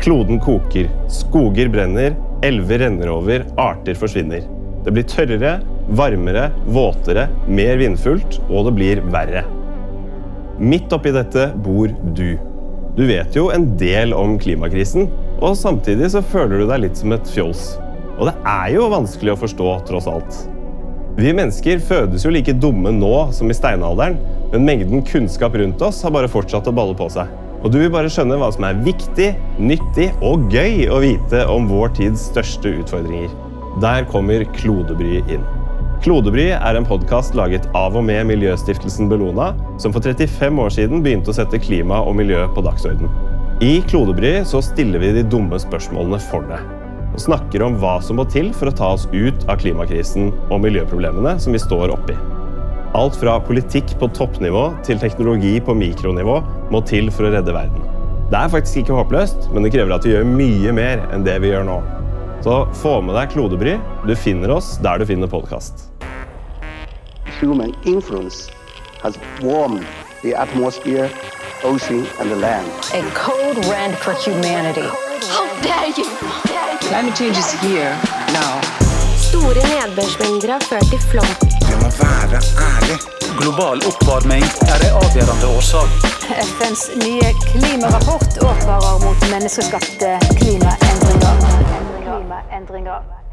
Kloden koker, skoger brenner, elver renner over, arter forsvinner. Det blir tørrere, varmere, våtere, mer vindfullt, og det blir verre. Midt oppi dette bor du. Du vet jo en del om klimakrisen, og samtidig så føler du deg litt som et fjols. Og det er jo vanskelig å forstå, tross alt. Vi mennesker fødes jo like dumme nå som i steinalderen, men mengden kunnskap rundt oss har bare fortsatt å balle på seg. Og du vil bare skjønne hva som er viktig, nyttig og gøy å vite om vår tids største utfordringer. Der kommer Klodebry inn. Klodebry er en podkast laget av og med Miljøstiftelsen Bellona, som for 35 år siden begynte å sette klima og miljø på dagsorden. I Klodebry så stiller vi de dumme spørsmålene for deg. Og snakker om hva som må til for å ta oss ut av klimakrisen og miljøproblemene som vi står oppi. Alt fra politikk på toppnivå til teknologi på mikronivå må til for å redde verden. Det er faktisk ikke håpløst, men det krever at vi gjør mye mer enn det vi gjør nå. Så få med deg Klodebry. Du finner oss der du finner podkast. Human influence has warmed the atmosphere, ocean, and the land. A code red for humanity. How dare you! Climate change is here now. Store nedbørsmengder har ført til flom. Global oppvarming er en avgjørende årsak. FNs nye klimarapport advarer mot menneskeskapte klimaendringer. klimaendringer.